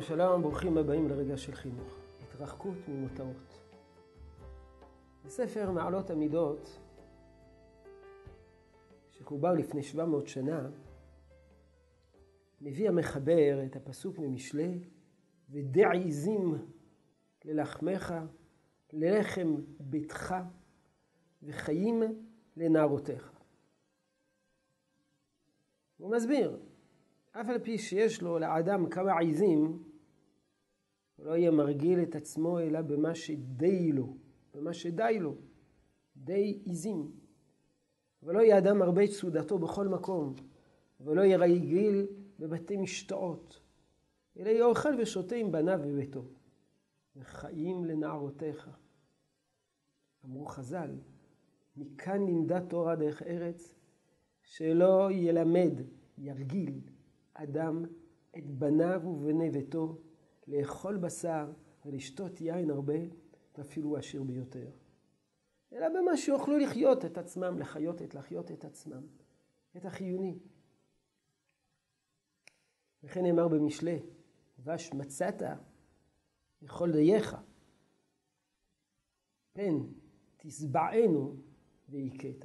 שלום, שלום, ברוכים הבאים לרגע של חינוך. התרחקות ממותרות. בספר מעלות המידות, שחובר לפני 700 שנה, מביא המחבר את הפסוק ממשלי, ודעיזים ללחמך, ללחם ביתך, וחיים לנערותיך. הוא מסביר, אף על פי שיש לו לאדם כמה עיזים, הוא לא יהיה מרגיל את עצמו אלא במה שדי לו, במה שדי לו, די עיזים. ולא יהיה אדם מרבה סעודתו בכל מקום, ולא יהיה רגיל בבתי משתאות, אלא יהיה אוכל ושותה עם בניו בביתו, וחיים לנערותיך. אמרו חז"ל, מכאן לימדה תורה דרך ארץ, שלא ילמד, ירגיל, אדם את בניו ובני ביתו לאכול בשר ולשתות יין הרבה, ואפילו עשיר ביותר. אלא במה שיוכלו לחיות את עצמם, לחיות את, לחיות את עצמם, את החיוני. וכן נאמר במשלי, דבש מצאת לכל דייך, פן תשבענו והכית.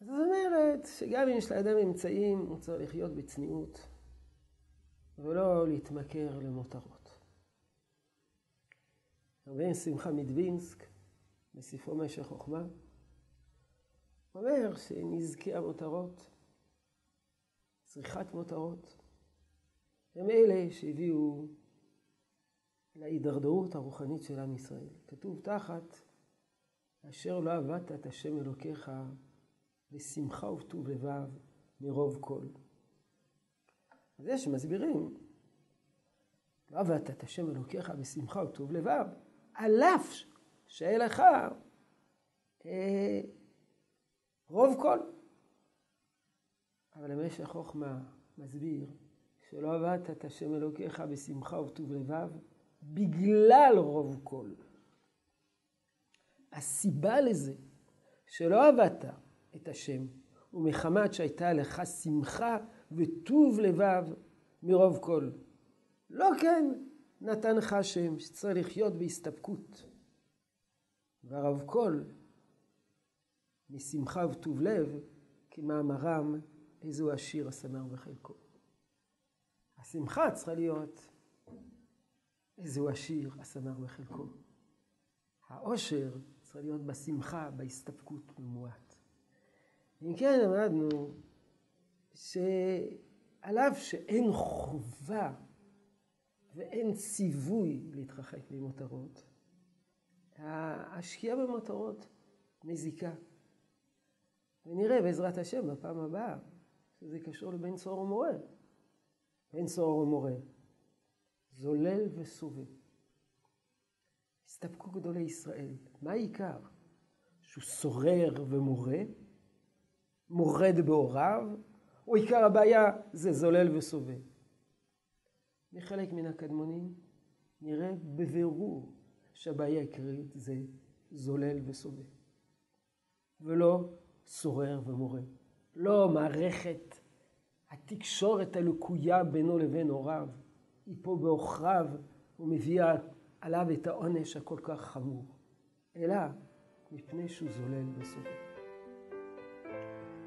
זאת אומרת שגם אם יש לאדם אמצעים, הוא צריך לחיות בצניעות ולא להתמכר למותרות. רבי שמחה מדווינסק, בספרו משך חוכמה, אומר שנזקי המותרות, צריכת מותרות, הם אלה שהביאו להידרדרות הרוחנית של עם ישראל. כתוב תחת, אשר לא עבדת את השם אלוקיך בשמחה ובטוב לבב מרוב כל. אז יש שמסבירים, עבדת את השם אלוקיך בשמחה ובטוב לבב, על אף שאין לך אה, רוב כל. אבל המשך חוכמה מסביר שלא עבדת את השם אלוקיך בשמחה ובטוב לבב בגלל רוב כל. הסיבה לזה שלא עבדת את השם, ומחמת שהייתה לך שמחה וטוב לבב מרוב כל. לא כן נתן לך השם, שצריך לחיות בהסתפקות. והרב כל, משמחה וטוב לב, כמאמרם, איזו עשיר השמח בחלקו. השמחה צריכה להיות איזו עשיר השמח בחלקו. העושר צריך להיות בשמחה, בהסתפקות במועט. אם כן, למדנו שעל אף שאין חובה ואין ציווי להתרחק ממותרות, השקיעה במותרות מזיקה. ונראה בעזרת השם בפעם הבאה שזה קשור לבן צור ומורה. בן צור ומורה, זולל וסובב. הסתפקו גדולי ישראל. מה העיקר? שהוא סורר ומורה, מורד בהוריו, או עיקר הבעיה זה זולל וסובב. מחלק מן הקדמונים נראה בבירור שהבעיה העיקרית זה זולל וסובב, ולא סורר ומורה. לא מערכת התקשורת הלקויה בינו לבין הוריו, היא פה בעוכריו ומביאה עליו את העונש הכל כך חמור, אלא מפני שהוא זולל וסובב.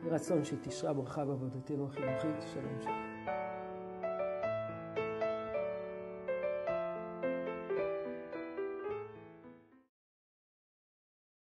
ברצון שתשרה ברכה בעבודתנו החינוכית. שלום שלום.